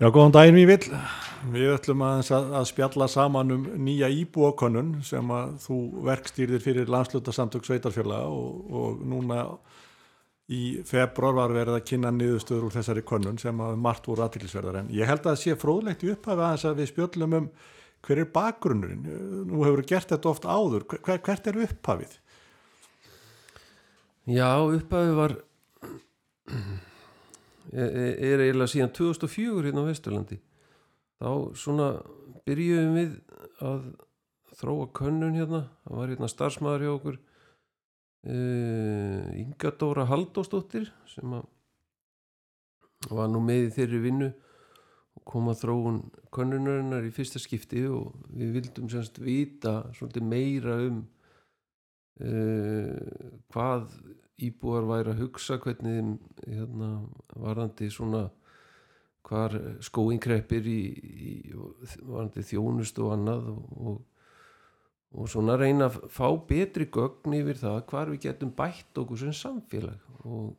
Já, góðan daginn við vil. Við ætlum að, að spjalla saman um nýja íbúakönnun sem að þú verkstýrðir fyrir landslutasamtök Sveitarfjöla og, og núna í februar var verið að kynna niðurstöður úr þessari könnun sem að margt voru aðtillisverðar en ég held að það sé fróðlegt í upphafi aðeins að við spjöllum um hver er bakgrunnurinn. Nú hefur gert þetta oft áður. Hver, hvert er upphafið? Já, upphafið var er eiginlega síðan 2004 hérna á Vesturlandi. Þá svona byrjuðum við að þróa könnun hérna. Það var hérna starfsmæður hjá okkur uh, Inga Dóra Haldósdóttir sem að var nú með í þeirri vinnu og kom að þróun könnunarinnar í fyrsta skipti og við vildum semst vita svolítið meira um uh, hvað íbúar væri að hugsa hvernig hérna, varandi svona hvar skóin kreppir í, í varandi þjónust og annað og, og, svona reyna að fá betri gögn yfir það hvar við getum bætt okkur sem samfélag og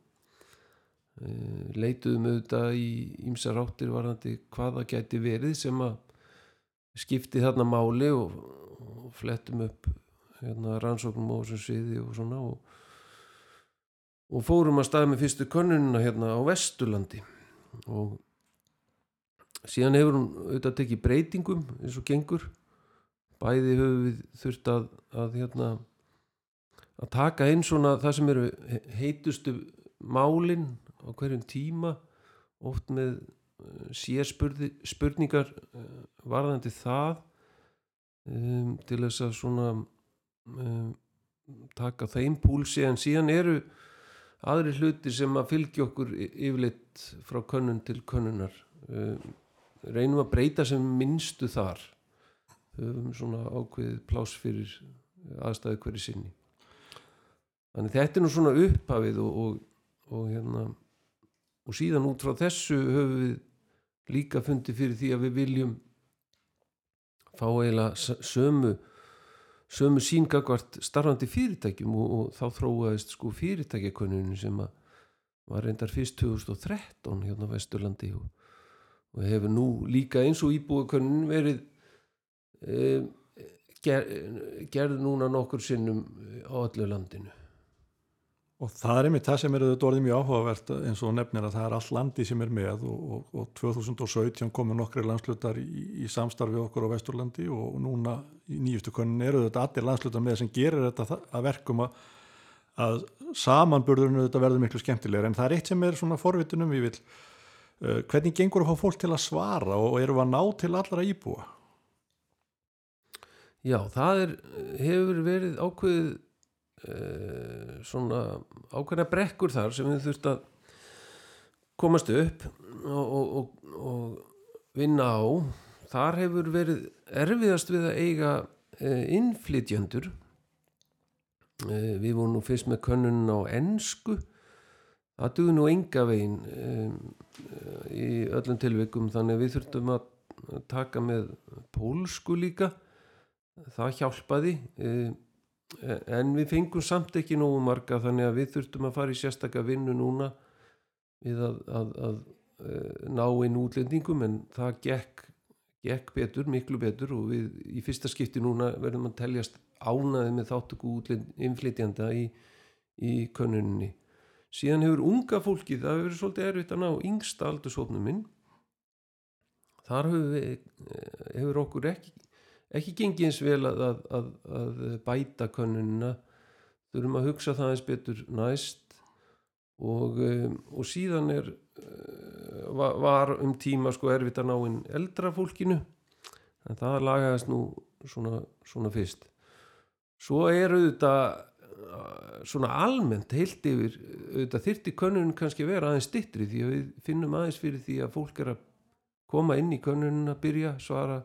e, leituðum auðvitað í ýmsar áttir varandi hvaða geti verið sem að skipti þarna máli og, og flettum upp hérna, rannsóknum á þessum sviði og svona og og fórum að staða með fyrstu könnununa hérna á Vesturlandi. Og síðan hefur hún auðvitað tekið breytingum eins og gengur. Bæði höfum við þurft að, að hérna að taka einn svona það sem eru heitustu málinn á hverjum tíma. Oft með eh, sérspurningar eh, varðandi það um, til þess að svona um, taka þeim púlsi. En síðan eru aðri hluti sem að fylgja okkur yfirleitt frá könnun til könnunar. Um, reynum að breyta sem minnstu þar. Um, svona ákveðið plás fyrir aðstæðu hverju sinni. Þannig þetta er nú svona upphafið og, og, og hérna og síðan út frá þessu höfum við líka fundið fyrir því að við viljum fá eiginlega sömu sömu síngagvart starfandi fyrirtækjum og, og þá þróaðist sko fyrirtækjakonunum sem að var reyndar fyrst 2013 hérna á Vesturlandi og, og hefur nú líka eins og íbúikonun verið e, ger, gerð núna nokkur sinnum á öllu landinu Og það er einmitt það sem er auðvitað orðið mjög áhugavert eins og nefnir að það er all landi sem er með og, og, og 2017 komu nokkri landslutar í, í samstarfi okkur á Vesturlandi og núna í nýjustu konin eru auðvitað allir landslutar með sem gerir þetta að verkum að, að samanburðurinn auðvitað verður miklu skemmtilegur en það er eitt sem er svona forvitunum við vil uh, hvernig gengur að fá fólk til að svara og eru að ná til allra íbúa? Já, það er, hefur verið ákveðið svona ákveðna brekkur þar sem við þurft að komast upp og, og, og, og vinna á. Þar hefur verið erfiðast við að eiga uh, innflytjöndur uh, við vorum nú fyrst með könnun á ennsku það duði nú enga vegin í öllum tilveikum þannig að við þurftum að taka með pólsku líka. Það hjálpaði en við fengum samt ekki nógu marga þannig að við þurftum að fara í sérstakka vinnu núna við að, að, að, að ná einn útlendingum en það gekk, gekk betur, miklu betur og við í fyrsta skipti núna verðum að teljast ánaði með þáttöku inflytjanda í, í könnuninni. Síðan hefur unga fólki það hefur verið svolítið erfitt að ná yngsta aldursóknum minn. Þar hefur, við, hefur okkur ekki ekki gengið eins vel að, að, að bæta könnunina. Þurfum að hugsa það eins betur næst. Og, um, og síðan er uh, var um tíma sko erfitt að ná inn eldra fólkinu. En það lagaðist nú svona, svona fyrst. Svo er auðvitað uh, svona almennt heilt yfir auðvitað þyrti könnun kannski vera aðeins stittri því að við finnum aðeins fyrir því að fólk er að koma inn í könnun að byrja svara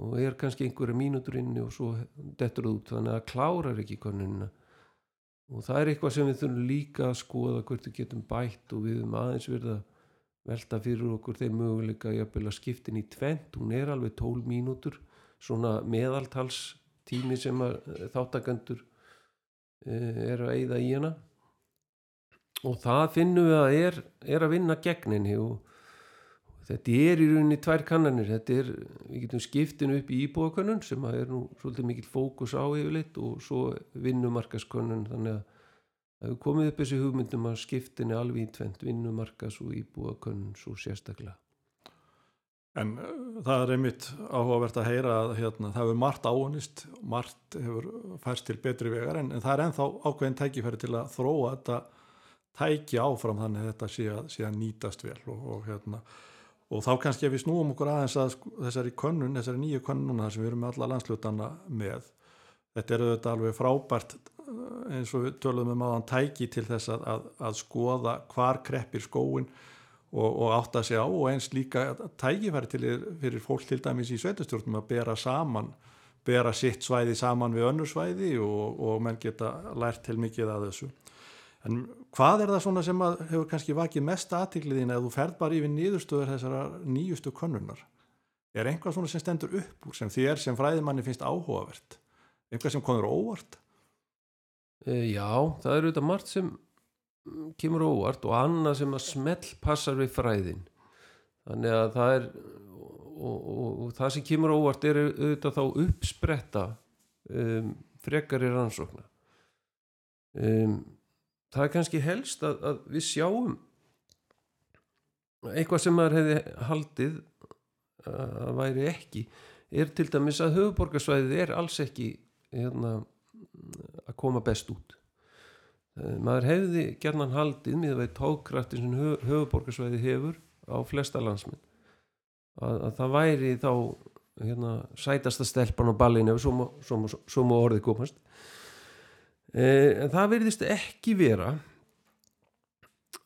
og er kannski einhverja mínútur inni og svo dettur það út. Þannig að klárar ekki konunina og það er eitthvað sem við þurfum líka að skoða hvert við getum bætt og við erum aðeins verið að velta fyrir okkur þeir möguleika að skiptin í tvent, hún er alveg tól mínútur, svona meðaltals tími sem eh, þáttakandur eh, er að eigða í hana. Og það finnum við að er, er að vinna gegninni og þetta er í rauninni tvær kannanir. Þetta er, við getum skiptinu upp í íbúakönnun sem að er nú svolítið mikill fókus á yfirleitt og svo vinnumarkaskönnun þannig að það hefur komið upp þessi hugmyndum að skiptinu alveg í tvent vinnumarkas og íbúakönnun svo sérstaklega. En uh, það er einmitt áhugavert að heyra að hérna, það hefur margt áunist, margt hefur færst til betri vegar en, en það er enþá ákveðin tækifæri til að þróa þetta tæki áfram þannig að þetta sé að, sé að nýtast vel og, og, hérna, og þá kannski ef við snúum okkur aðeins að sko, þessari könnun, þessari nýju könnuna sem við erum með alla landslutana með, þetta eru þetta alveg frábært eins og við töluðum um aðan tæki til þess að, að, að skoða hvar kreppir skóin og, og átta sig á og eins líka tækifæri til fyrir fólk til dæmis í sveitastjórnum að bera saman bera sitt svæði saman við önnur svæði og, og menn geta lært til mikið að þessu en hvað er það svona sem hefur kannski vakið mest aðtikliðin eða þú ferð bara yfir nýðustöður þessara nýjustu konnunar er einhvað svona sem stendur upp úr sem þér sem fræðimanni finnst áhugavert? Einhvað sem komur óvart? E, Já, það eru þetta margt sem kemur óvart og annað sem að smell passar við fræðin. Þannig að það er og, og, og það sem kemur óvart er auðvitað þá uppspretta um, frekar í rannsókna. Um, það er kannski helst að, að við sjáum eitthvað sem maður hefði haldið að væri ekki er til dæmis að höfuborgarsvæðið er alls ekki hérna, að koma best út. Eh, maður hefði gerðan haldið með að veit tókrættin sem höfuborgarsvæði hefur á flesta landsminn að, að það væri þá hérna, sætasta stelpan á ballinu ef svo má orðið komast en það verðist ekki vera.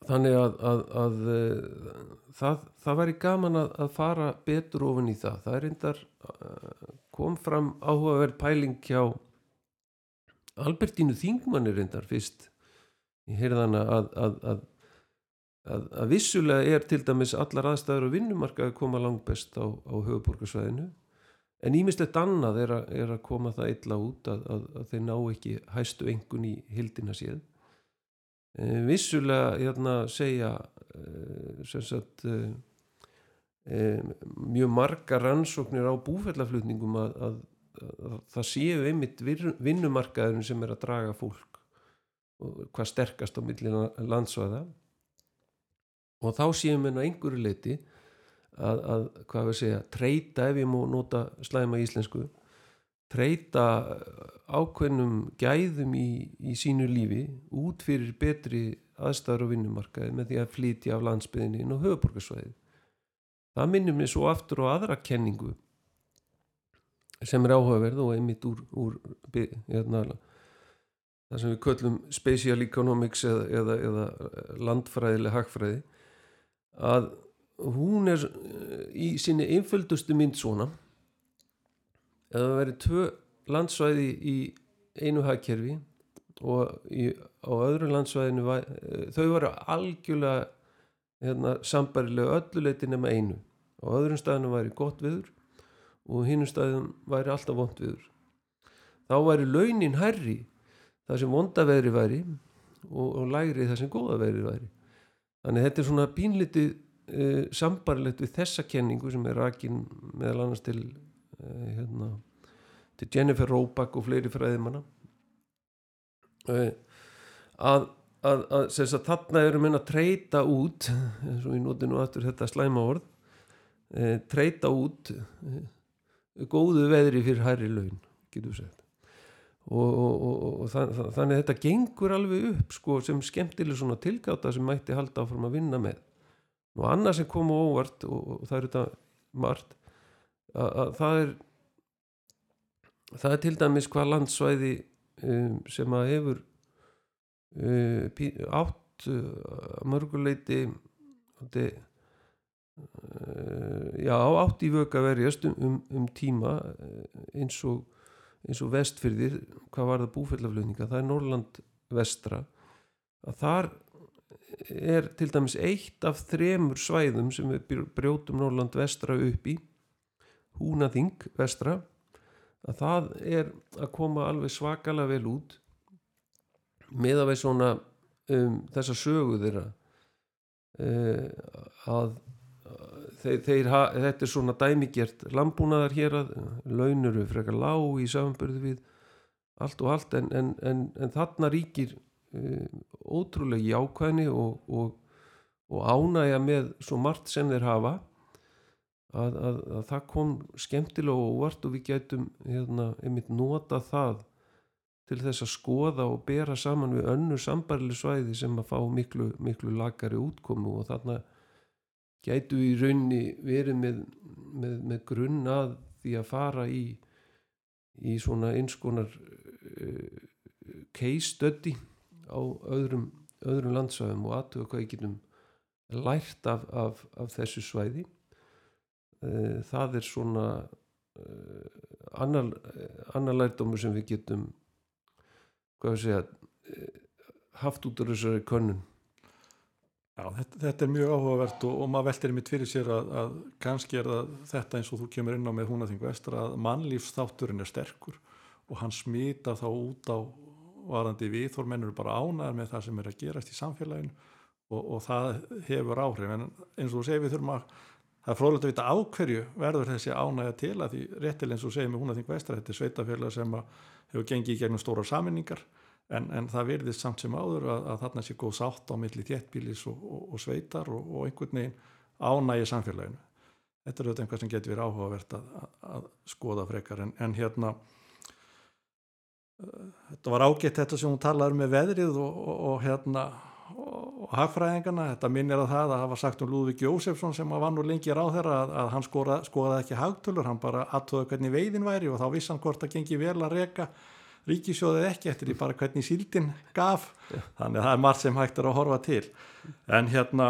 Þannig að, að, að e, það, það væri gaman að fara betur ofin í það. Það er reyndar kom fram áhugaverð pæling hjá Albertínu Þingmann er reyndar fyrst. Ég heyrði hana að, að, að, að vissulega er til dæmis allar aðstæður og vinnumarka að koma langt best á, á höfuborgarsvæðinu en ímislegt annað er, er að koma það illa út að þeir ná ekki hæstu engun í hildina séð. E, vissulega hérna segja e, sagt, e, mjög marga rannsóknir á búfellaflutningum að það séu einmitt vinnumarkaðurinn sem er að draga fólk hvað sterkast á milli landsvæða. Og þá séum við einhverju leiti að, að hvað við segja, treyta ef ég mú nota slæma íslensku treyta ákveðnum gæðum í, í sínu lífi út fyrir betri aðstæður og vinnumarkaði með því að flytja af landsbyðinni inn á höfuborgarsvæði það minnum við svo aftur á aðra kenningu sem er áhugaverð og einmitt úr, úr hérna, það sem við köllum spatial economics eða, eða, eða landfræðileg hagfræði að hún er eh, í sinni einföldustu mynd svona. Eða það veri tvö landsvæði í einu hagkerfi og í, á öðru landsvæðinu eh, þau varu algjörlega hérna, sambarilega ölluleiti nema einu. Á öðrum staðinu væri gott viður og hinnum staðinu væri alltaf vond viður. Þá væri launin herri það sem vonda veðri væri og, og lægri það sem góða veðri væri. Þannig þetta er svona pínlitið uh, sambarlegt við þessa kenningu sem er rakin meðal annars til uh, hérna, til Jennifer Roback og fleiri fræðimanna. Uh, að, að, að, að þarna erum við að treyta út eins og við notum nú aftur þetta slæma orð treyta út góðu veðri fyrir hærri laun getur segjað og, og, og það, þannig að þetta gengur alveg upp sko, sem skemmtileg svona tilgáta sem mætti halda áfram að vinna með og annað sem kom óvart og, og það er þetta margt að, að það er það er til dæmis hvað landsvæði um, sem að hefur um, átt uh, mörguleiti uh, já átt í vöka verjast um, um, um tíma uh, eins og eins og vestfyrðir, hvað var það búfellaflutninga, það er Norrland vestra að þar er til dæmis eitt af þremur svæðum sem við brjótum Norrland vestra upp í Húnaþing vestra að það er að koma alveg svakalega vel út með að við svona um, þessa sögu þeirra. Uh, að þeir, þeir ha, þetta er svona dæmigjert landbúnaðar hér að launur eru frekar lág í samanbyrðu við allt og allt en, en, en, en þarna ríkir uh, ótrúlega jákvæðni og, og, og ánægja með svo margt sem þeir hafa að, að, að það kom skemmtilega og óvart og við gætum hérna, einmitt nota það til þess að skoða og bera saman við önnu sambarileg svæði sem að fá miklu, miklu lagari útkomu og þarna gætu í raunni verið með, með, með grunn að því að fara í, í svona einskonar uh, case study á öðrum, öðrum landsvæðum og aðtöða hvað ég getum lært af, af, af þessu svæði. Uh, það er svona uh, annar, annar lærdómu sem við getum hvað við segja eh, haft út úr þessari könnun. Já, þetta, þetta er mjög áhugavert og, og maður veltir mitt fyrir sér að, að kannski er það þetta eins og þú kemur inn á með húnaþing vestra að mannlífsþátturinn er sterkur og hann smita þá út á varandi við, þór mennur bara ánæðar með það sem er að gerast í samfélaginu og, og það hefur áhrif en eins og þú segir við þurfum að það er frólægt að vita ákverju verður þessi ánægja til að því réttil eins og segir með húnaþing vestra þetta er sveitafélag sem hefur gengið í gegnum stóra saminningar en, en það virðist samt sem áður að, að þarna sé góð sátt á milli þéttbílis og, og, og sveitar og, einhvern veginn ánægi samfélaginu. Þetta er auðvitað einhvað sem getur verið áhugavert að, að, að skoða frekar en, en hérna þetta var ágætt þetta sem hún talaður með veðrið og hérna og hagfræðingana, þetta minnir að það að hafa sagt um Lúðvík Jósefsson sem var nú lengi ráð þeirra að, að hann skoraði skora ekki hagtölur, hann bara aðtöða hvernig veiðin væri og þá vissi hann hvort að gengi vel að reyka ríkisjóðið ekki eftir því bara hvernig síldin gaf. Þannig að það er margt sem hægt er að horfa til. En hérna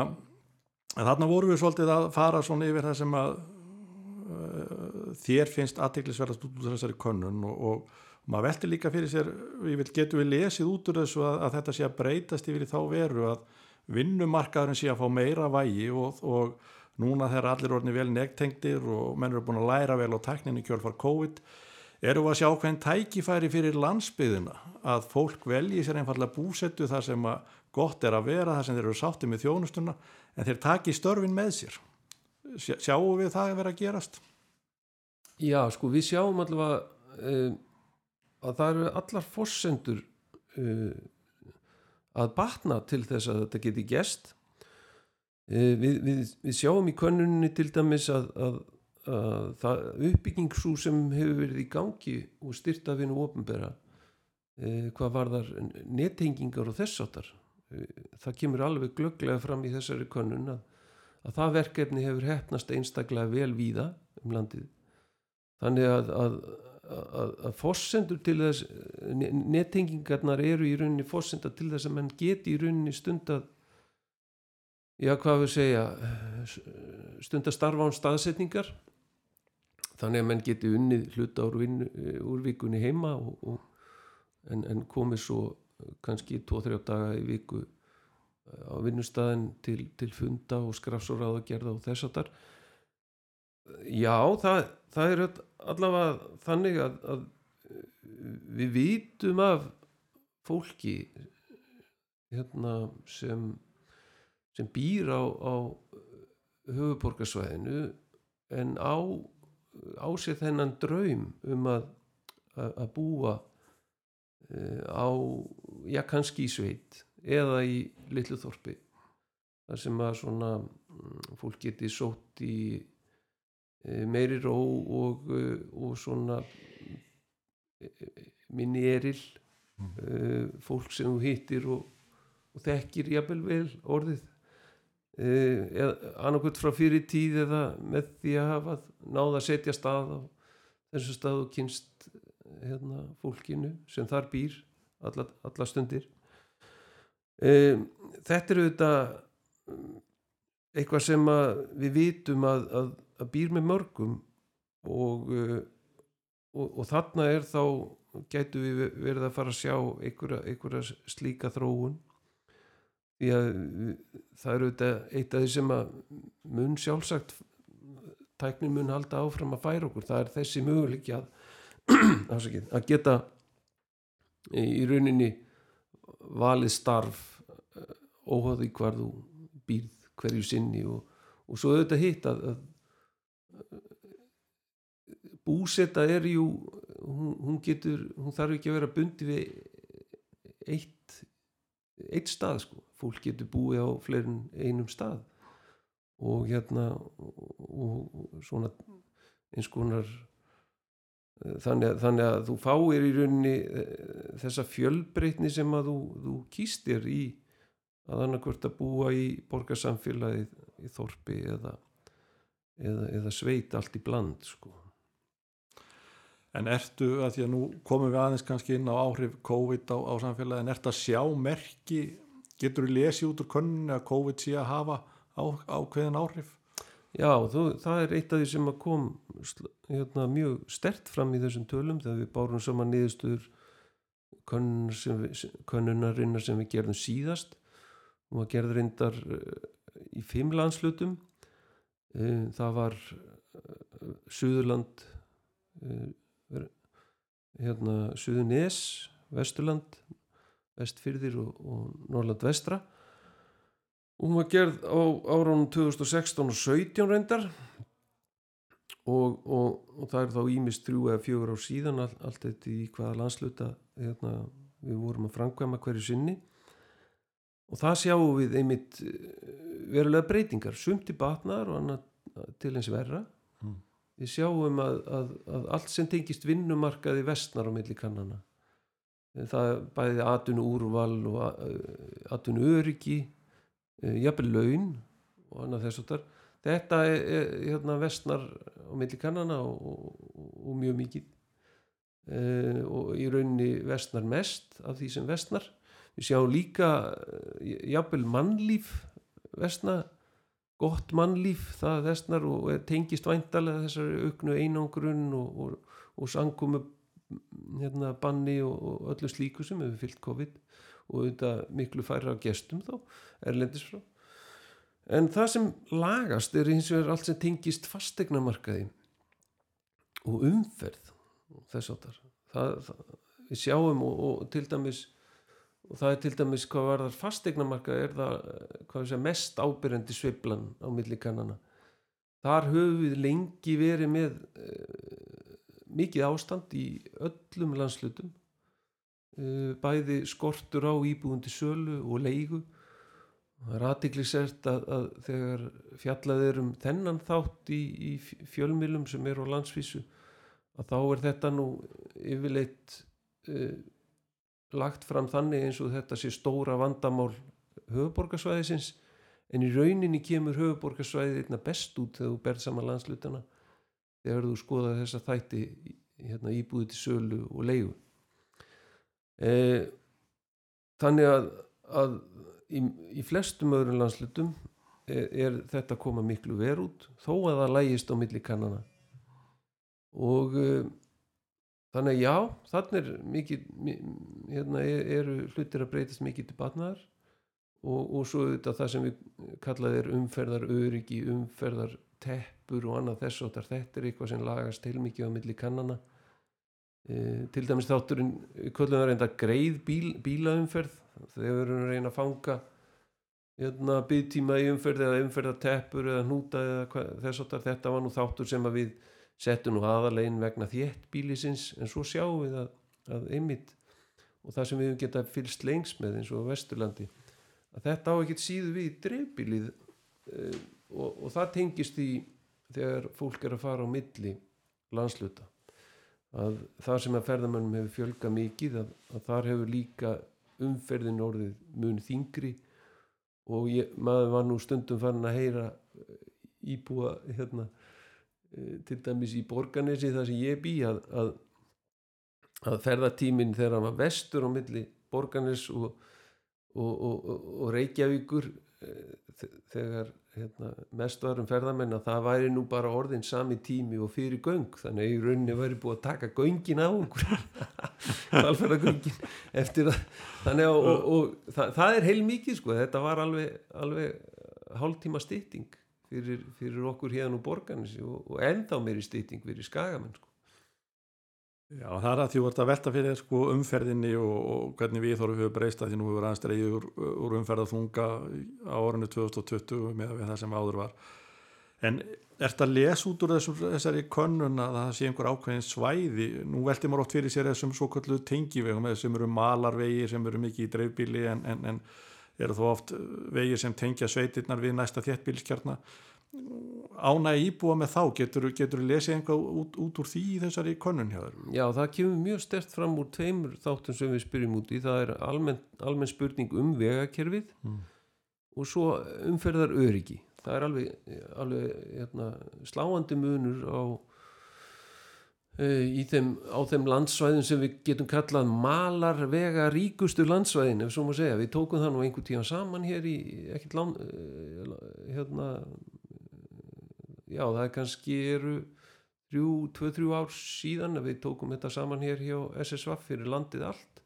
þarna voru við svolítið að fara svona yfir það sem að uh, þér finnst aðtiklisverðast út úr þessari könnun og, og maður velti líka fyrir sér, vil, getum við lesið út úr þessu að, að þetta sé að breytast yfir í þá veru að vinnumarkaðurinn sé að fá meira vægi og, og núna þegar allir orðin vel negtengtir og menn eru búin að læra vel á tekninni kjölfar COVID eru við að sjá hvern tækifæri fyrir landsbyðina að fólk velji sér einfallega búsettu þar sem að gott er að vera, þar sem þeir eru sáttið með þjónustuna en þeir taki störfin með sér sjáum við það að vera að gerast? Já, sko við sjáum allavega um, að það eru allar fórsendur uh, að batna til þess að þetta geti gest uh, við, við, við sjáum í könnunni til dæmis að, að, að það uppbyggingsú sem hefur verið í gangi og styrta við nú ofnbæra uh, hvað var þar nettengingar og þess áttar það kemur alveg glögglega fram í þessari könnun að, að það verkefni hefur hefnast einstaklega vel víða um landið. Þannig að, að fórsendur til þess nettengingarnar eru í rauninni fórsenda til þess að mann geti í rauninni stund að já hvað við segja stund að starfa án staðsetningar. Þannig að mann geti unnið hluta úr, vinnu, úr vikunni heima og, og, en, en komið svo kannski 2-3 daga í viku á vinnustæðin til, til funda og skrafsóraða gerða og þess að þar já það, það er allavega þannig að, að við vítum af fólki hérna, sem sem býr á, á höfuborgarsvæðinu en á á sér þennan draum um að að búa uh, á já kannski í sveit eða í litlu þorpi þar sem að svona mm, fólk geti sótt í Eh, meiri ró og, eh, og svona eh, minni eril mm. fólk sem þú hittir og, og þekkir jafnvel vel orðið annarkvöld frá fyrir tíð eða með því að hafa náða að setja stað á þessu stað og kynst hérna, fólkinu sem þar býr alla, alla stundir þetta eru þetta eitthvað sem við vitum að, að að býr með mörgum og, uh, og, og þarna er þá gætu við verið að fara að sjá einhverja, einhverja slíka þróun. Því að það eru eitt af því sem að mun sjálfsagt tæknin mun halda áfram að færa okkur. Það er þessi möguleik að, að geta í rauninni valið starf uh, óhagði hvar þú býrð hverju sinni og og svo auðvitað hitt að, að búseta er jú hún, hún getur, hún þarf ekki að vera bundi við eitt eitt stað sko, fólk getur búið á fleirin einum stað og hérna og, og svona eins konar eh, þannig að, þannig að þú fáir í rauninni eh, þessa fjölbreytni sem að þú, þú kýstir í að annarkvört að búa í borgarsamfélagið í þorpi eða, eða, eða sveit allt í bland sko. En ertu, að því að nú komum við aðeins kannski inn á áhrif COVID á, á samfélagi, en ertu að sjá merki, getur þú lesið út úr könninni að COVID sé að hafa á, ákveðin áhrif? Já, þú, það er eitt af því sem að kom hérna, mjög stert fram í þessum tölum þegar við bárum saman við- sem- könnunarinnar sem við gerðum síðast og að gerð reyndar eh, í fimm landslutum Eh, það var eh, Suðurland hérna Suðurnes Vesturland Vestfyrðir og, og Norrland Vestra. Og hún var gerð á árunum 2016 og 17 reyndar. Og, og, og það er þá ímist þrjú eða fjögur ár síðan all, allt þetta í hvaða landsluta hérna, við vorum að framkvæma hverju sinni. Og það sjáum við einmitt eh, verulega breytingar. Sumt í batnar og annað til eins verra. Við sjáum að, að, að allt sem tengist vinnumarkaði vestnar á milli kannana. Það bæði atvinnu úrval og atvinnu öryggi eh, jafnvel laun og annað þess að þar þetta er, er hérna vestnar á milli kannana og, og, og mjög mikið. E, og í rauninni vestnar mest af því sem vestnar við sjáum líka eh, jafnvel mannlíf vestna gott mannlíf það vestnar og er- tengist væntalega þessari auknu einangrun og, og, og sangumu hérna, banni og, og öllu slíku sem hefur fyllt COVID og auðvitað miklu færra gestum þá erlendis frá. En það sem lagast er hins vegar allt sem tengist fastegnamarkaði og umferð og þess áttar við sjáum og, og til dæmis og það er til dæmis hvað var þar fastegnamarkaði er það eh, segja, mest ábyrjandi sveiflan á milli kannana. Þar höfum við lengi verið með uh, mikið ástand í öllum landslutum uh, bæði skortur á íbúðundi sölu og leigu. Það er aðtiklisert að, að þegar fjallað er um þennan þátt í, í fjölmilum sem eru á landsvísu að þá er þetta nú yfirleitt uh, lagt fram þannig eins og þetta sé stóra vandamál höfuborgarsvæðisins en í rauninni kemur höfuborgarsvæðið einna best út þegar þú berð saman landslutana þegar þú skoða þessa þætti hérna, íbúið til sölu og leigu. E, þannig að, að í, í flestum öðrum landslutum er, er þetta koma miklu ver út þó að það lægist á milli kannana. Og e, þannig að já, þannig er mikið mi- hérna er- eru hlutir að breytast mikið til batnaðar og, og svo þetta það sem við kallað er umferðar öryggi, umferðar teppur og annað þess áttar þetta er eitthvað sem lagast til mikið á milli kannana. E, til dæmis þátturinn kvöldum það reynda greið bíl, bílaumferð þegar við erum að reyna að fanga hérna, byggtíma í umferð eða umferðar teppur eða hnúta eða hvað, þess áttar þetta var nú þáttur sem að við settum nú aðalegin vegna þétt bílisins en svo sjáum við að, að einmitt og það sem við höfum getað fylgst lengst með eins og Vesturlandi að þetta á ekkert síðu við dreifbílið uh, og, og það tengist í þegar fólk er að fara á milli landsluta að það sem að ferðamönnum hefur fjölga mikið að, að þar hefur líka umferðin orðið mun þingri og ég, maður var nú stundum farin að heyra eh, íbúa hérna eh, til dæmis í Borganesi þar sem ég bý að, að, að ferðatíminn þegar hann var vestur á milli Borganes og, og, og, og, Reykjavíkur eh, þe- þegar hérna, mest var um ferðamenn að það væri nú bara orðin sami tími og fyrir göng. Þannig að í rauninni væri búið að taka göngin á alferðagöngin eftir að þannig að það, það er heil mikið sko. Þetta var alveg, alveg hálftíma stytting fyrir, fyrir okkur hérna úr borganis og, og ennþá meiri stytting fyrir skagamenn sko. Já, það er að því ert að velta fyrir sko, umferðinni og, og hvernig við þorfum við breyst að því nú hefur aðeins dreigið úr, úr umferðaþunga á árinu 2020 með það sem áður var. En ert að lesa út úr þessum, þessari könnun að það sé einhver ákveðin svæði, nú velti maður oft fyrir sér þessum svo kallu tengivegum sem eru malarvegir sem eru mikið í dreifbíli en, en, en eru þó oft vegir sem tengja sveitirnar við næsta þéttbílskjarna ánægi íbúa með þá, getur þú lesið einhvað út, út úr því í þessari könnun hjá þér? Já, það kemur mjög stert fram úr tveimur þáttum sem við spyrjum út í, það er almenn, almenn spurning um vegakerfið Mm. og svo umferðar öryggi það er alveg, alveg hérna, sláandi munur á þeim, á þeim landsvæðum sem við getum kallað malar vega ríkustu landsvæðin ef svo má segja, við tókum það nú einhver tíma saman hér í ekkert lán uh, hérna já það er kannski eru þrjú, tvö, þrjú ár síðan við tókum þetta saman hér hjá SSV fyrir landið allt.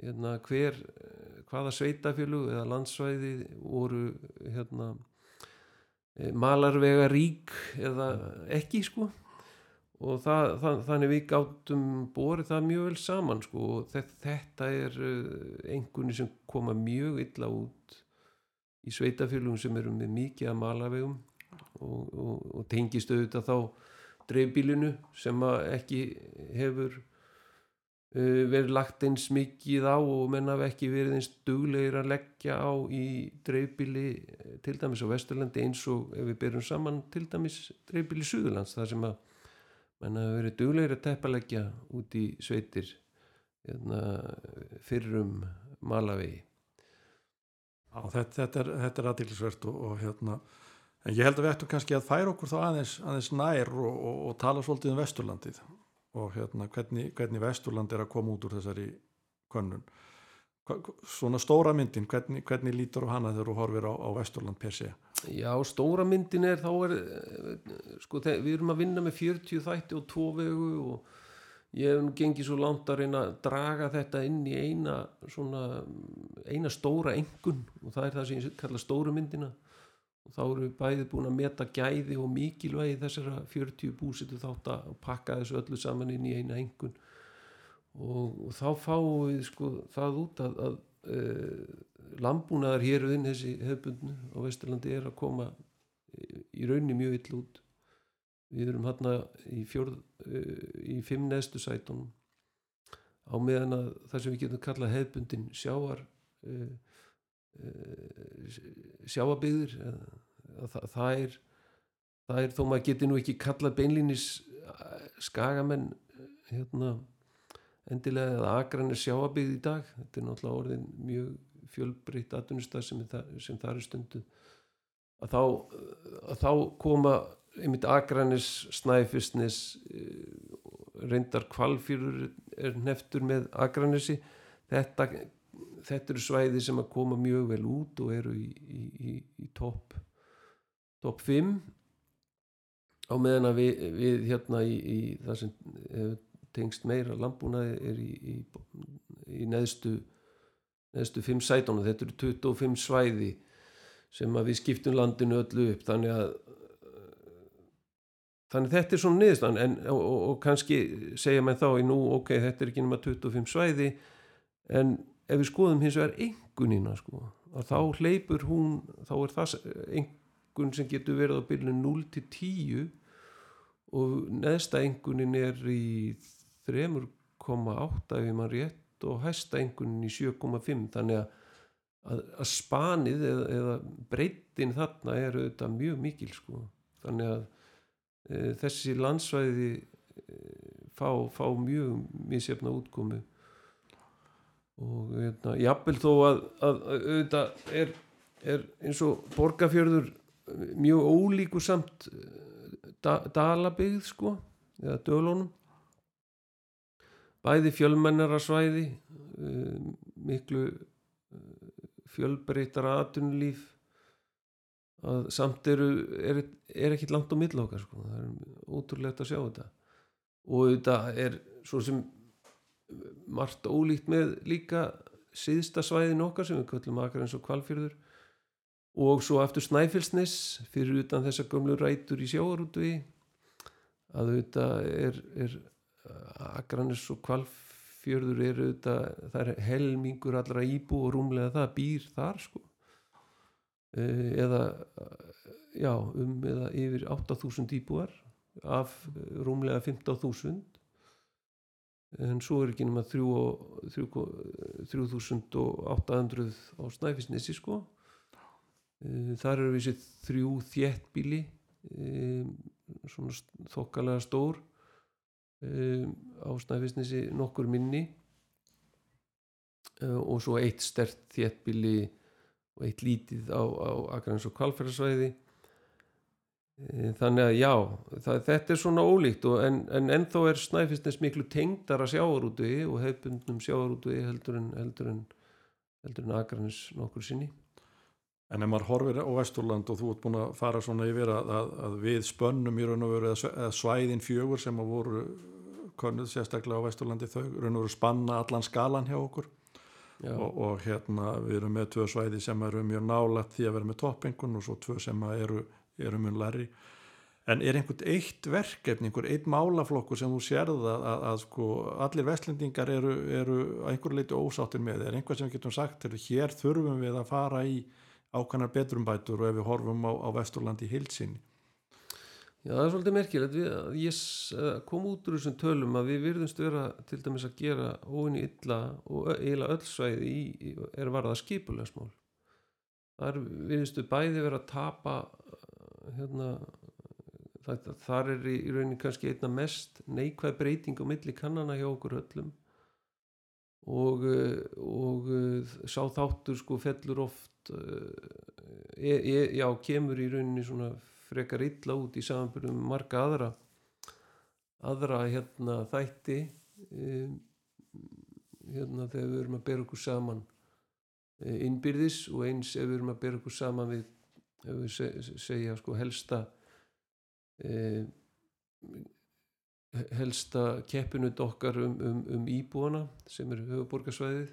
Hérna, hver, eh, hvaða sveitafélug eða landsvæði voru hérna eh, malarvega rík eða ekki sko og það, það, þannig við gáttum borið það mjög vel saman sko. Þetta, er einhvernig sem koma mjög illa út í sveitafélugum sem eru með mikið að malarvegum og, og, og tengist auðvitað þá dreifbílinu sem ekki hefur uh, verið lagt eins mikið á og menn hafa ekki verið eins duglegir að leggja á í dreifbíli eh, til dæmis á Vesturlandi eins og ef við byrjum saman til dæmis dreifbíli Suðurlands þar sem að menn hafa verið duglegir að teppalegja út í sveitir hérna, fyrrum malavegi Já, þetta, þetta er, er aðdýlisvert og, og hérna, en ég held að við ættum kannski að færa okkur þá aðeins, aðeins nær og, og, og tala svolítið um Vesturlandið og hérna hvernig, hvernig Vesturland er að koma út úr þessari könnun. Svona stóra myndin, hvernig, hvernig lítur á hana þegar þú horfir á, á Vesturland per se? Já, stóra myndin er þá er eh, sko, við erum að vinna með 40 þætti og tvo vegu og ég hef gengið svo langt að reyna að draga þetta inn í eina svona, eina stóra engun og það er það sem ég kalla stóru myndina og þá erum við bæði búin að meta gæði og mikilvægi þessara 40 búsitu þátt að pakka þessu öllu saman inn í eina engun og, þá fáum við sko það út að, að uh, landbúnaðar héruðin þessi hefbundnu á Vesturlandi er að koma í, raunni mjög ill út. Við erum hérna í uh, í fimm neðstu sætunum. Á meðan að það sem við getum kallað hefbundin sjávar uh, uh, sjáabygður það, það er það er þó maður geti nú ekki kallað beinlínis skagamenn hérna endilega eða agranir sjáabygð í dag. Þetta er náttúrulega orðin mjög fjölbreytt atvinnustað sem, er sem það er stundu að þá, að þá koma einmitt agranis, snæfisnis reyndar kvalfýrur er neftur með agranesi þetta, þetta eru svæði sem að koma mjög vel út og eru í, í, í, í topp top 5 á meðan að við, við hérna í, það sem hefur tengst meira landbúnaði er í, í, í neðstu neðstu 5 sætónu, þetta eru 25 svæði sem að við skiptum landinu öllu upp. Þannig að þannig þetta er svona niðurstan en, og, og, og kannski segja mér þá í nú ok, þetta er ekki nema 25 svæði. En ef við skoðum hins vegar engunina sko, þá hleypur hún þá er það engun sem getur verið á byrjun 0 til 10 og neðsta engunin er í 3,8 ef mann rétt og hæsta engunin í 7,5 þannig að, að, að spanið eða, eða breytin þarna er auðvitað mjög mikil sko. Þannig að e, þessi landsvæði e, fá, fá mjög misjafna útkomu. Og hérna, jafnvel þó að, að, að auðvitað er, er eins og borgarfjörður mjög ólíku samt da, dalabygð sko eða dölunum bæði fjölmennara svæði um, miklu uh, fjölbreytara atunlíf að samt eru er, er ekkit langt á milla okkar sko. það er ótrúlegt að sjá þetta. Og þetta er svo sem margt ólíkt með líka síðsta svæðin okkar sem við köllum akar eins og kvalfjörður og svo aftur Snæfellsnes fyrir utan þessa gömlu rætur í sjáarútu að þetta er, er Akranis og Kvalfjörður eru þetta, það er helmingur allra íbú og rúmlega það býr þar sko. Eh, eða já, um eða yfir 8.000 íbúar af eh, rúmlega 15.000 en svo er ekki nema 3.800 á Snæfisnesi sko. Eh, þar eru við sér þrjú þéttbíli um, svona þokkalega stór um, á Snæfisnesi nokkur minni uh, og svo eitt stert þéttbíli og eitt lítið á, á Akrains og Kvalfjörðarsvæði Eh, þannig að já það, þetta er svona ólíkt en, en ennþá er Snæfisnes miklu tengdara sjávarútvegi og hefbundnum sjávarútvegi heldur en heldur en, heldur en Akrains nokkur sinni En ef maður horfir á Vesturland og þú ert búin að fara svona yfir að, að, að við spönnum í raun og veru eða svæðin fjögur sem að voru könnuð sérstaklega á Vesturlandi þau raun og veru spanna allan skalan hjá okkur. Og, og hérna við erum með tvö svæði sem eru mjög nálægt því að vera með toppingun og svo tvö sem eru, eru mjög læri en er einhvern eitt verkefni, einhver eitt málaflokkur sem þú sérð að, að, að sko allir vestlendingar eru, eru einhver leiti ósáttir með, er einhver sem getum sagt hér þurfum við að fara í ákvæmnar betrumbætur og ef við horfum á, á Vesturlandi hilsinni Já, það er svolítið merkilegt við, ég eh, kom út úr þessum tölum að við virðumst vera til dæmis að gera óinni illa og ö- eiginlega öll svæði í, í, er varða skipulegsmál. Þar virðumstu bæði vera að tapa eh, hérna, það, þar er í, í rauninni kannski einna mest neikvæð breyting á milli kannana hjá okkur öllum og, eh, og eh, sá þáttur sko fellur oft eh, e, e, já, kemur í rauninni svona frekar illa út í samanbyrjum marga aðra aðra hérna þætti um, hérna þegar við erum að bera okkur saman eh, innbyrðis og eins ef við erum að bera okkur saman við ef við se, segja sko helsta eh, helsta keppinut okkar um, um, um íbúana sem er höfuborgarsvæðið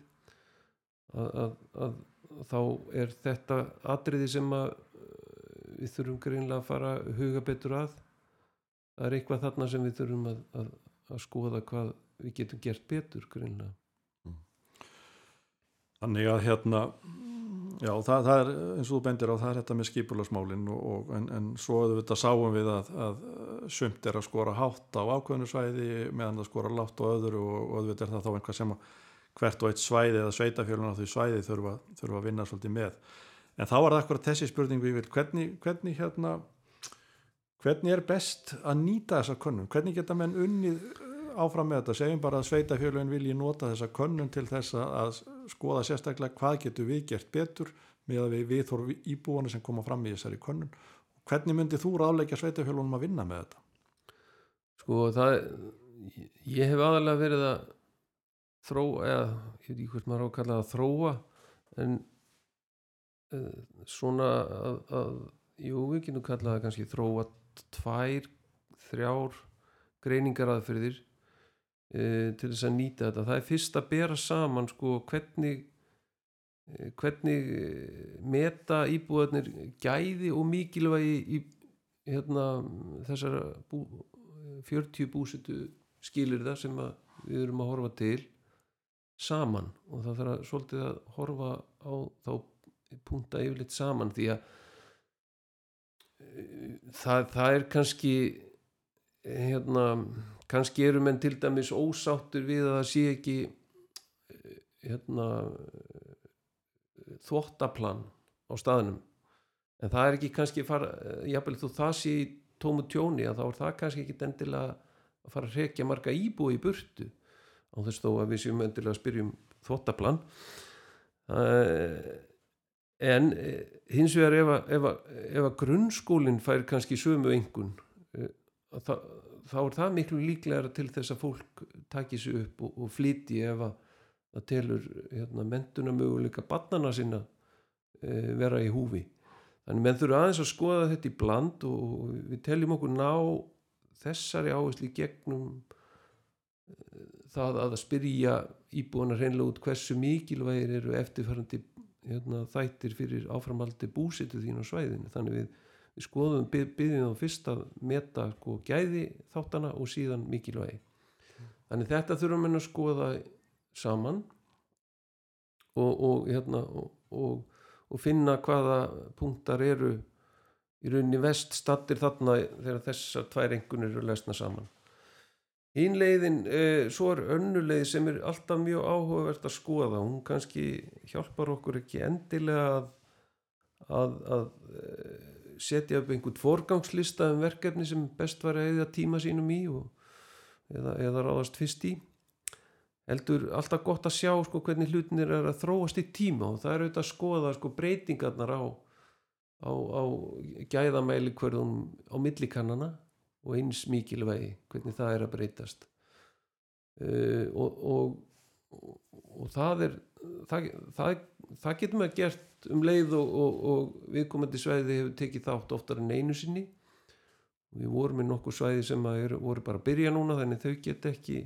að, að, að, að þá er þetta atriði sem eh, við þurfum greinlega að fara huga betur að. Það er eitthvað þarna sem við þurfum að, skoða hvað við getum gert betur greinlega Þannig að hérna, já það, það er eins og þú bendir á það er þetta með og, en, en svo auðvitað sáum við að, að sumt er að skora hátt á ákveðnu svæði meðan það skora látt á öðru og, auðvitað er það þá einhvað sem hvert og eitt svæði eða sveitafjölun á því svæði þurfa, þurfa að vinna svolítið með. En þá var það akkurat þessi spurning við vil, hvernig, hvernig hérna, hvernig er best að nýta þessa könnun? Hvernig geta menn unnið áfram með þetta, segjum bara að sveitafjölun vilji nota þessa könnun til þess að- skoða sérstaklega hvað getur við gert betur með að við viðþór íbúana sem koma fram í þessari könnun. Hvernig myndi þú ráðleggja sveitafjölunum að vinna með þetta? sko það ég hef aðalega verið að þróa eða ég veit ekki hvort maður á að kalla það að þróa en uh, svona að, að jú við getum kallað það kannski þróa tvær, þrjár greiningar aðferðir til þess að nýta þetta. Það er fyrst að bera saman sko hvernig eh, hvernig eh, meta íbúðarnir gæði og mikilvægi í hérna þessar bú, 40 búsitu skilir það sem við erum að horfa til saman. Og það þarf að svolítið að horfa á þá punta yfirleitt saman því að það, það er kannski hérna kannski eru menn til dæmis ósáttur við að það sé ekki eh, hérna eh, þvottaplan á staðnum. En það er ekki kannski fara, jafnvel þú það sé í tómu tjóni að þá er það kannski ekki endilega að fara að rekja marga íbúi í burtu á þess þó að við séum endilega að spyrjum þvottaplan. Uh, en eh, hins vegar ef að, grunnskólinn fær kannski sömu engun þá, þá er það miklu líklegra til þess að fólk taki sig upp og, og flýti ef að það telur hérna, mentuna möguleika barnana sinna uh, vera í húfi. Þannig menn þurfa aðeins að skoða þetta í bland og við teljum okkur ná þessari áherslu í gegnum eh, það að spyrja íbúana hreinlega út hversu mikilvægir eru eftirfærandi hérna, þættir fyrir áframaldi búsitu þín á svæðinu. Þannig við, við skoðum byggjum þá fyrst að meta sko, gæði þáttana og síðan mikilvægi. Þannig þetta þurfum við að skoða saman og, og hérna og, og, finna hvaða punktar eru í rauninni vest stattir þarna þegar þessar tvær engunir eru lesna saman. Hinn leiðin, eh, svo er önnuleið sem er alltaf mjög áhugavert að skoða, hún kannski hjálpar okkur ekki endilega að, að, að eh, setja upp einhvern forgangslista um verkefni sem best var að eða tíma sínum í og, eða, eða ráðast fyrst í. Heldur alltaf gott að sjá sko, hvernig hlutinir er að þróast í tíma og það er auðvitað að skoða sko, breytingarnar á, á, á gæðamæli hverjum á millikannana og eins mikilvægi hvernig það er að breytast uh, og, og, og það er það, það, það getur maður gert um leið og, og viðkomandi svæði hefur tekið þátt oftar en einu sinni. Við vorum með nokkuð svæði sem er, voru bara að byrja núna þannig þau get ekki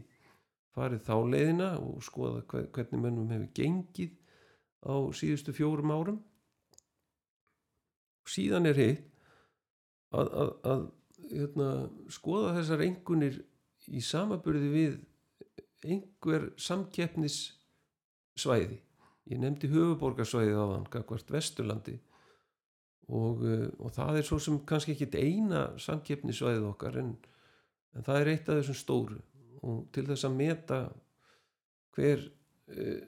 farið þá leiðina og skoða hvernig mönnum hefur gengið á síðustu fjórum árum. Síðan er hitt að, að, að hérna, skoða þessar engunir í samaburði við einhver samkeppnis svæði. Ég nefndi höfuborgarsvæði á hann kakvart Vesturlandi og, eh, og það er svo sem kannski ekki eina samkeppnisvæðið okkar en, en það er eitt af þessum stóru. Og til þess að meta hver eh,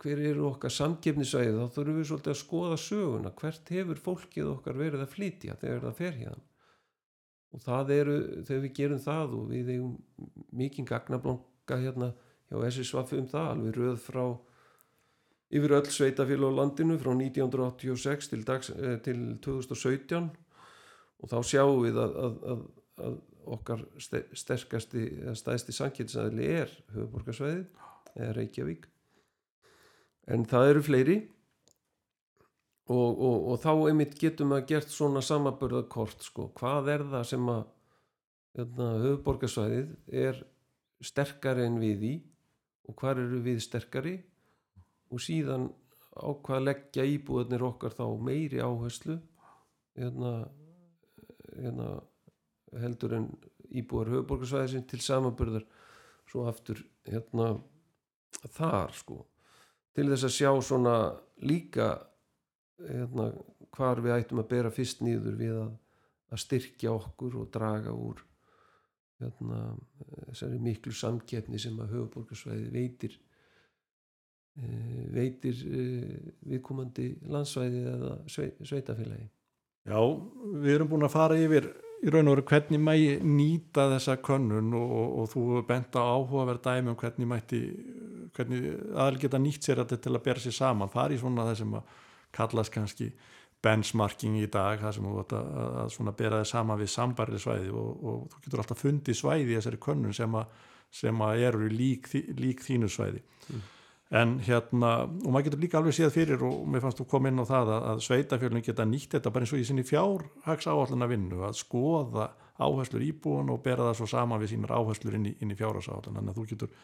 hver eru okkar samkeppnisvæðið þá þurfum við svolítið að skoða söguna. Hvert hefur fólkið okkar verið að flytja þegar það fer hérna og það eru, þegar við gerum það og við eigum mikið gagnablonga hérna hjá SSVF um það alveg röð frá yfir öll sveitafélag á landinu frá 1986 til, dags, eh, til 2017 og þá sjáum við að, að, að, að okkar sterkasti eða stæðsti sankjöldsæðli er höfuborgarsvæði eða Reykjavík. En það eru fleiri. Og, og, og þá einmitt getum við gert svona samaburðakort sko. hvað er það sem að hérna, höfuborgarsvæðið er sterkari en við í og hvað eru við sterkari? Og síðan á hvað leggja íbúðanir okkar þá meiri áherslu hérna, hérna, heldur en íbúðar höfuborgarsvæðið til samaburðar svo aftur hérna þar sko. Til þess að sjá svona líka hérna, hvar við ættum að bera fyrst nýður við að, að styrkja okkur og draga úr hérna, þessari miklu samkeppni sem að höfuborgarsvæði veitir e, veitir e, viðkomandi landsvæði eða sveitafélagi Já, við erum búin að fara yfir í raun og veru hvernig mægi nýta þessa könnun og, og, og þú bent á áhugaverð dæmi um hvernig mætti hvernig aðal geta nýtt sér þetta til að bera sér saman, fari svona þessum að kallast kannski benchmarking í dag, það sem þú vart að, að, að bera það sama við sambarri svæði og, og þú getur alltaf fundið svæði í þessari könnun sem að, sem að eru lík, lík þínu svæði. Mm. en hérna og maður getur líka alveg séð fyrir og mér fannst þú kom inn á það að, að sveitafjörnum geta nýtt þetta bara eins og í sinni fjárhags áhalduna vinnu að skoða áherslur íbúan og bera það svo sama við sínar áherslur inn í, í fjárhags þannig að þú getur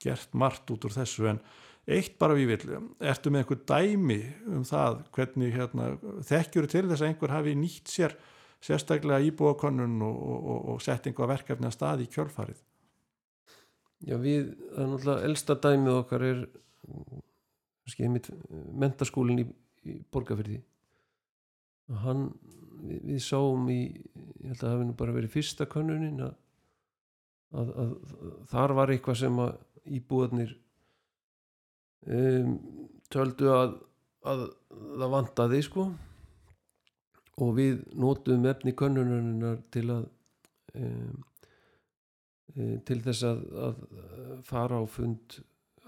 gert margt út úr þessu. En eitt bara við vil, ertu með einhver dæmi um það hvernig hérna, þekkjur til þess að einhver hafi nýtt sér sérstaklega íbúakonun og, og, og sett einhver verkefni að staði í kjölfarið? Já við, það er náttúrulega elsta dæmið okkar er mentaskólinn í, í borgarfyrði hann, við, við sáum í ég held að það hefði nú bara verið fyrsta konunin að, að, að þar var eitthvað sem að íbúðarnir um, töldu að, að það vantaði sko. Og við nótum efni könnunarinnar til að um, til þess að, að fara á fund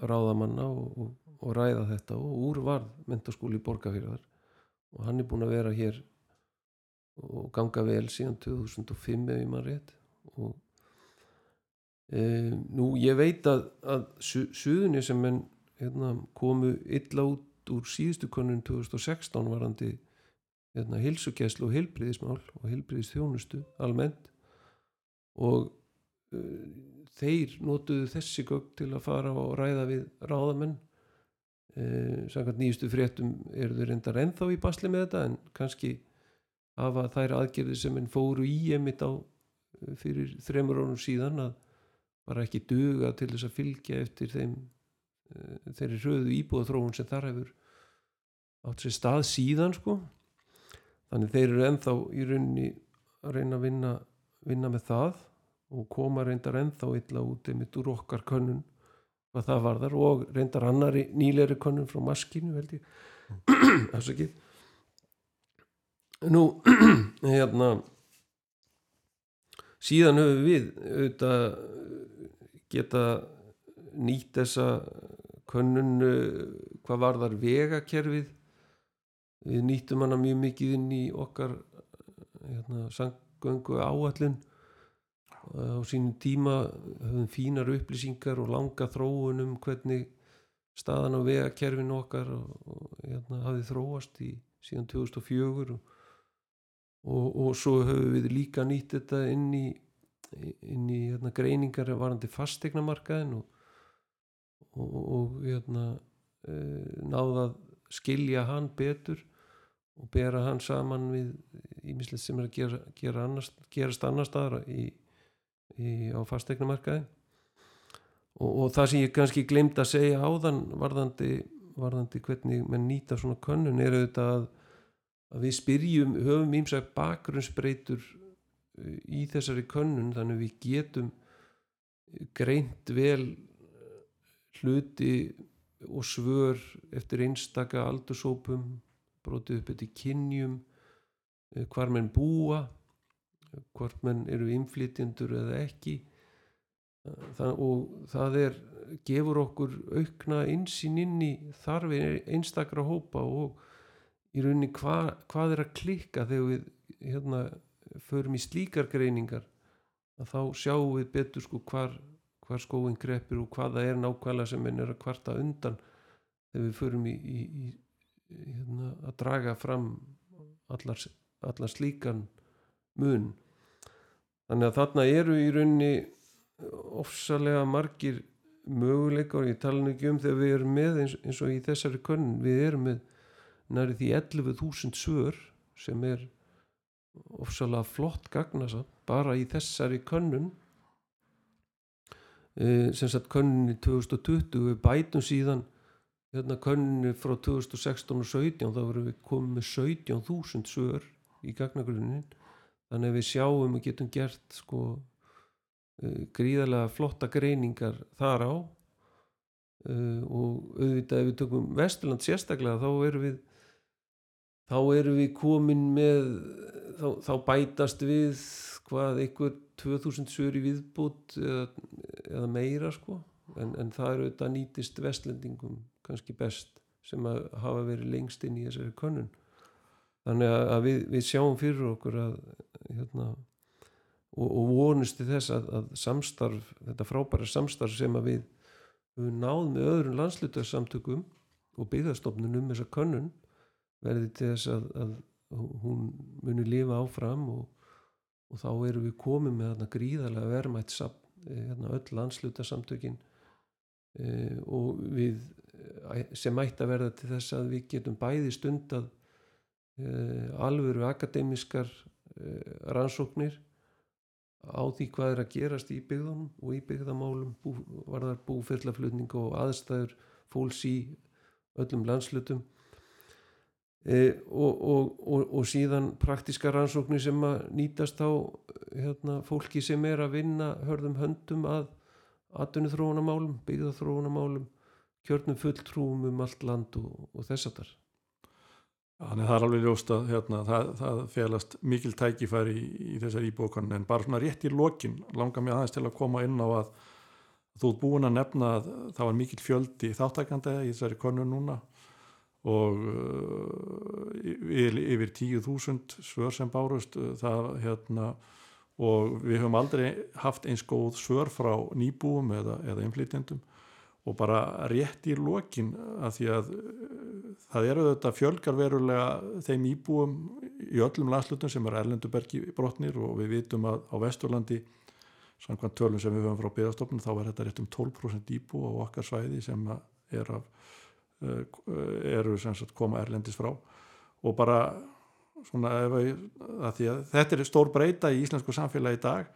ráðamanna og, og, og ræða þetta. Og úr var mentaskóli í Borgafjörðar og hann er búin að vera hér og ganga vel síðan 2005 ef ég maður rétt. Og e, nú ég veit að, að su, suðunni sem enn hérna, komu illa út úr síðustu konun 2016 varandi hérna, hilsugæslu og hilbriðismál og hilbriðistjónustu almennt. Og uh, þeir notuðu þessi gögg til að fara og ræða við ráðamenn. Uh, samkvæmt nýjustu fréttum eru þau reyndar ennþá í basli með þetta en kannski hafa þær aðgerði sem enn fóru í emitt á uh, fyrir þremur ánum síðan að bara ekki duga til þess að fylgja eftir þeim þeirri hröðu íbúðaþróun sem þar hefur átt sér stað síðan sko. Þannig þeir eru ennþá í rauninni að reyna að vinna, vinna með það og koma reyndar ennþá illa út einmitt úr okkar könnun hvað það varðar og reyndar annari nýleiri könnun frá maskinu held ég. Þess ekki nú hérna síðan höfum við auðvitað geta nýtt þessa könnun uh, hvað varðar vegakerfið. Við nýttum hana mjög mikið inn í okkar hérna, sangöngu áallun á sínum tíma höfum fínar upplýsingar og langa þróun um hvernig staðan á vegakerfinu okkar og, og hérna, hafið þróast í síðan 2004 og, og, og svo höfum við líka nýtt þetta inn í, inn í hérna, greiningar varandi fastegnamarkaðin og, og hérna, e, náða að skilja hann betur og bera hann saman við ímislegt sem er að gera, gera annars, gerast annar staðar í, í, á fastegnamarkaði og, og það sem ég kannski glemt að segja áðan varðandi, varðandi hvernig menn nýta svona könnun er auðvitað að, að við spyrjum, höfum ímsagt bakgrunnsbreytur í þessari könnun þannig við getum greint vel hluti og svör eftir einstaka aldursópum brotið upp eftir kynjum hvar menn búa hvort menn eru innflytjendur eða ekki. Það, og það er gefur okkur aukna einsinn inn í þarfið einstakra hópa og í rauninni hva, hvað er að klikka þegar við hérna, förum í slíkar greiningar að þá sjáum við betur sko hvar, hvar skóin greppir og hvaða er nákvæmlega sem menn er að kvarta undan þegar við förum í, í, í hérna, að draga fram allar, allar slíkan mun. Þannig að þarna eru í rauninni ofsalega margir möguleikar, ég tala ekki um þegar við erum með eins, eins og í þessari könnun. Við erum með næri því 11.000 svör sem er ofsalega flott gagnasa bara í þessari könnun. e, sem sagt könnunni 2020 við bætum síðan hérna könnunni frá 2016 og 17 þá verðum við komið með 17.000 svör í gagnagrunin þannig að við sjáum og getum gert sko uh, gríðarlega flotta greiningar þar á. Uh, og auðvitað ef við tökum Vesturland sérstaklega þá erum við þá erum við komin með þá, þá bætast við hvað einhver 2000 sögur í viðbútt eða, eða meira sko. En, en það eru auðvitað nýtist vestlendingum kannski best sem að hafa verið lengst inn í þessari könnun. Þannig að við, við sjáum fyrir okkur að hérna, og, og vonusti þess að, að samstarf, þetta frábæra samstarf sem að við við náðum með öðrum landslutarsamtökum og byggðastofnunum þessa könnun verði til þess að, að hún muni lifa áfram og, og þá eru við komið með þarna gríðarlega vermætt hérna, öll landslutarsamtökin e, og við sem ætti að verða til þess að við getum bæði stund að alvöru akademiskar rannsóknir á því hvað er að gerast í byggðunum og í byggðamálum bú, varðar búfellaflutning og aðstæður fólks í öllum landslutum og, og, og, og síðan praktiska rannsóknir sem að nýtast á hérna, fólki sem er að vinna hörðum höndum að atvinni þróunamálum, byggðaþróunamálum kjörnum fulltrúum um allt land og, og þess að þar Þannig að það er alveg ljóst að hérna, það, það félast mikil tækifæri í, í þessar íbókan en bara svona rétt í lokin langar mér aðeins til að koma inn á að þú ert búin að nefna að það var mikil fjöldi þáttakandi í þessari konu núna og uh, yfir, yfir 10.000 svör sem bárust uh, það hérna og við höfum aldrei haft eins góð svör frá nýbúum eða, eða inflytjendum og bara rétt í lokin að því að það eru þetta fjölgar verulega þeim íbúum í öllum landslutum sem er erlendubergi brotnir og við vitum að á Vesturlandi samkvæmt tölum sem við höfum frá byggastofnum þá er þetta rétt um 12% íbú á okkar svæði sem er af, eru sem sagt koma erlendis frá. Og bara svona að að þetta er stór breyta í íslensku samfélagi í dag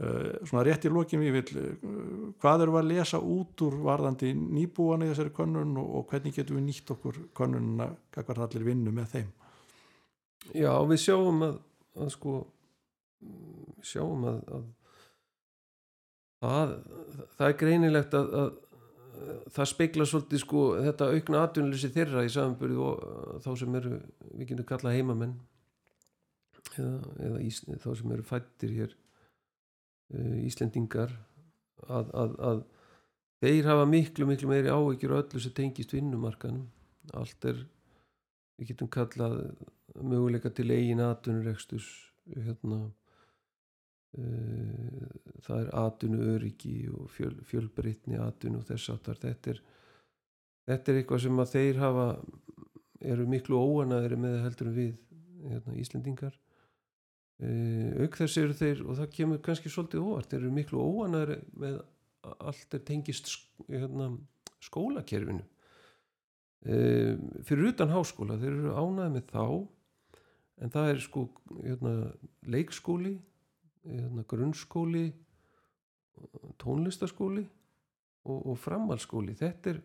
Uh, svona rétt í lokin við vil hvað eru að lesa út úr varðandi nýbúan í þessari könnun og, hvernig getum við nýtt okkur könnununa hvað allir vinnu með þeim? Já, við sjáum að, að sko sjáum að, að að það er greinilegt að það speikla svolítið sko þetta aukna atvinnleysi þeirra í samanbyrðu og þá sem eru við getum kallað heimamenn eða, eða ís, þá sem eru fættir hér uh, Íslendingar að, að, að þeir hafa miklu miklu meiri áhyggjur og öllu sem tengist vinnumarkanum allt er við getum kallað möguleika til eigin atvinnurekstus hérna uh, það er atvinnu öryggi og fjöl, fjölbreytni atvinnu og þess aftar þetta er, þetta er eitthvað sem að þeir hafa eru miklu óanaðri með heldur við hérna, Íslendingar. Uh, auk þess eru þeir og það kemur kannski svolítið óvart eru miklu óanaðri með allt er tengist hérna, skólakerfinu. Uh, fyrir utan háskóla þeir eru ánaði með þá en það er sko hérna, leikskóli grunnskóli tónlistaskóli og, og framhalskóli þetta er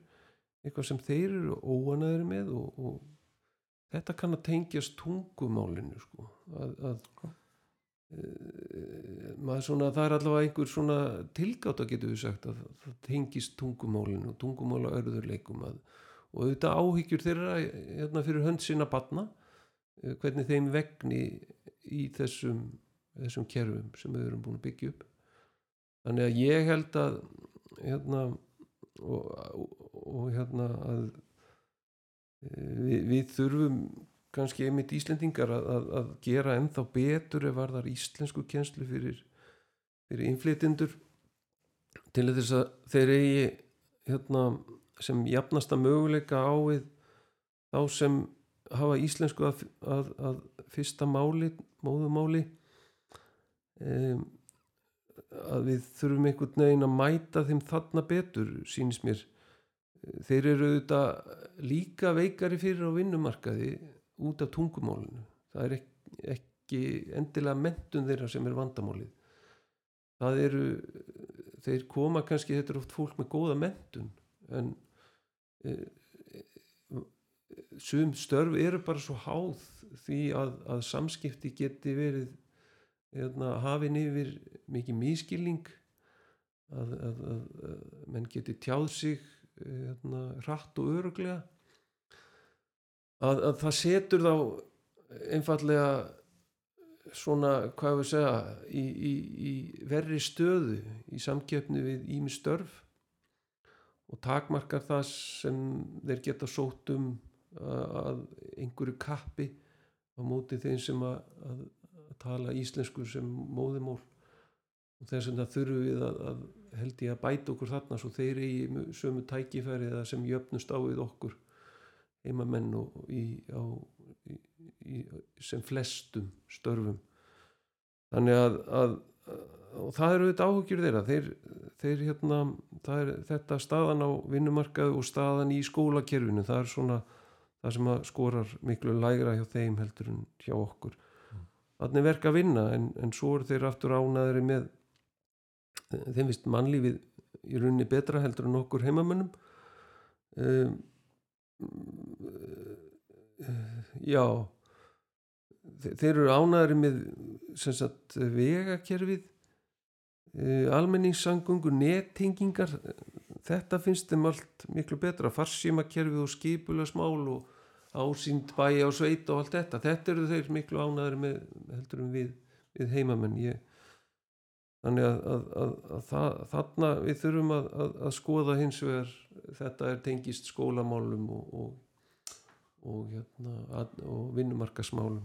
eitthvað sem þeir eru óanaðir með og, og þetta kann að tengjast tungumálinu sko. Að, að e, maður svona það er allavega einhver svona tilgáta getur við sagt að það tengist tungumálinu og tungumála örðurleikum að, og auðvitað áhyggjur þeirra hérna, fyrir hönd sinna batna hvernig þeim vegni í þessum, þessum kerfum sem við erum búin að byggja upp. Þannig að ég held að hérna og, og, og hérna að við, við þurfum kannski einmitt Íslendingar að, að, að gera ennþá betur ef varðar íslensku kjenslu fyrir, fyrir innflytindur til þess að þeir eigi hérna, sem jafnasta möguleika á við þá sem hafa íslensku að, að fyrsta máli, móðumáli um, að við þurfum einhvern veginn að mæta þeim þarna betur sínist mér. Þeir eru auðvitað líka veikari fyrir á vinnumarkaði út af tungumálinu. Það er ekki, endilega mentun þeirra sem er vandamálið. Það eru þeir koma kannski, þetta er oft fólk með góða mentun en e, sum störf eru bara svo háð því að, að samskipti geti verið eðna, hafin yfir mikið mískilning að, að, að menn geti tjáð sig eðna, hratt og öruglega að það setur þá einfallega svona, hvað við segja í, í, í verri stöðu í samkjöfni við ími störf og takmarkar það sem þeir geta sótt um að einhverju kappi á móti þeim sem að, að, að tala íslensku sem móðumól og þess vegna þurfum við að, að held ég að bæta okkur þarna svo þeir í sömu tækifæri eða sem jöfnust á við okkur heimamenn og í, á, í, í, sem flestum störfum. Þannig að, að og það eru þetta áhugjur þeirra. Þeir, þeir hérna er, þetta staðan á vinnumarkaðu og staðan í skólakerfinu það er svona það sem að skorar miklu lægra hjá þeim heldur en hjá okkur. Þannig verka að vinna en, en svo eru þeir aftur ánaðri með þeim vist mannlífið í rauninni betra heldur en okkur heimamönnum. Um, já þeir eru ánaðri með sagt, vegakerfið uh, almenningssangungur nettingingar þetta finnst þeim allt miklu betra. Farsímakerfið og skipulasmál og ásýnd bæja og sveit og allt þetta. Þetta eru þeir miklu ánaðri með heldur um við, við heimamenn. Ég, þannig að, að, að, að það, þarna við þurfum að skoða hins vegar. Þetta er tengist skólamálum og, og, og, hérna, og vinnumarkasmálum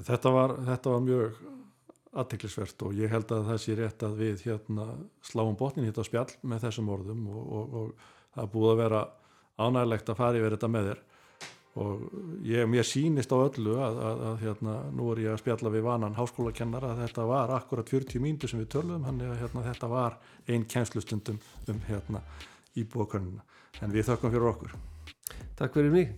þetta var, þetta var mjög aðteklisvert og ég held að það sé rétt að við hérna sláum botnin hitt á spjall með þessum orðum og það er búið að vera ánægilegt að fara yfir þetta með þér. Og ég, mér sýnist á öllu að, að, að hérna, nú er ég að spjalla við vanan háskólakennar að þetta var akkurat 40 mínútur sem við törluðum, hann er að hérna, þetta var einn kænslustundum um hérna íbúakörnuna, en við þökkum fyrir okkur. Takk fyrir mig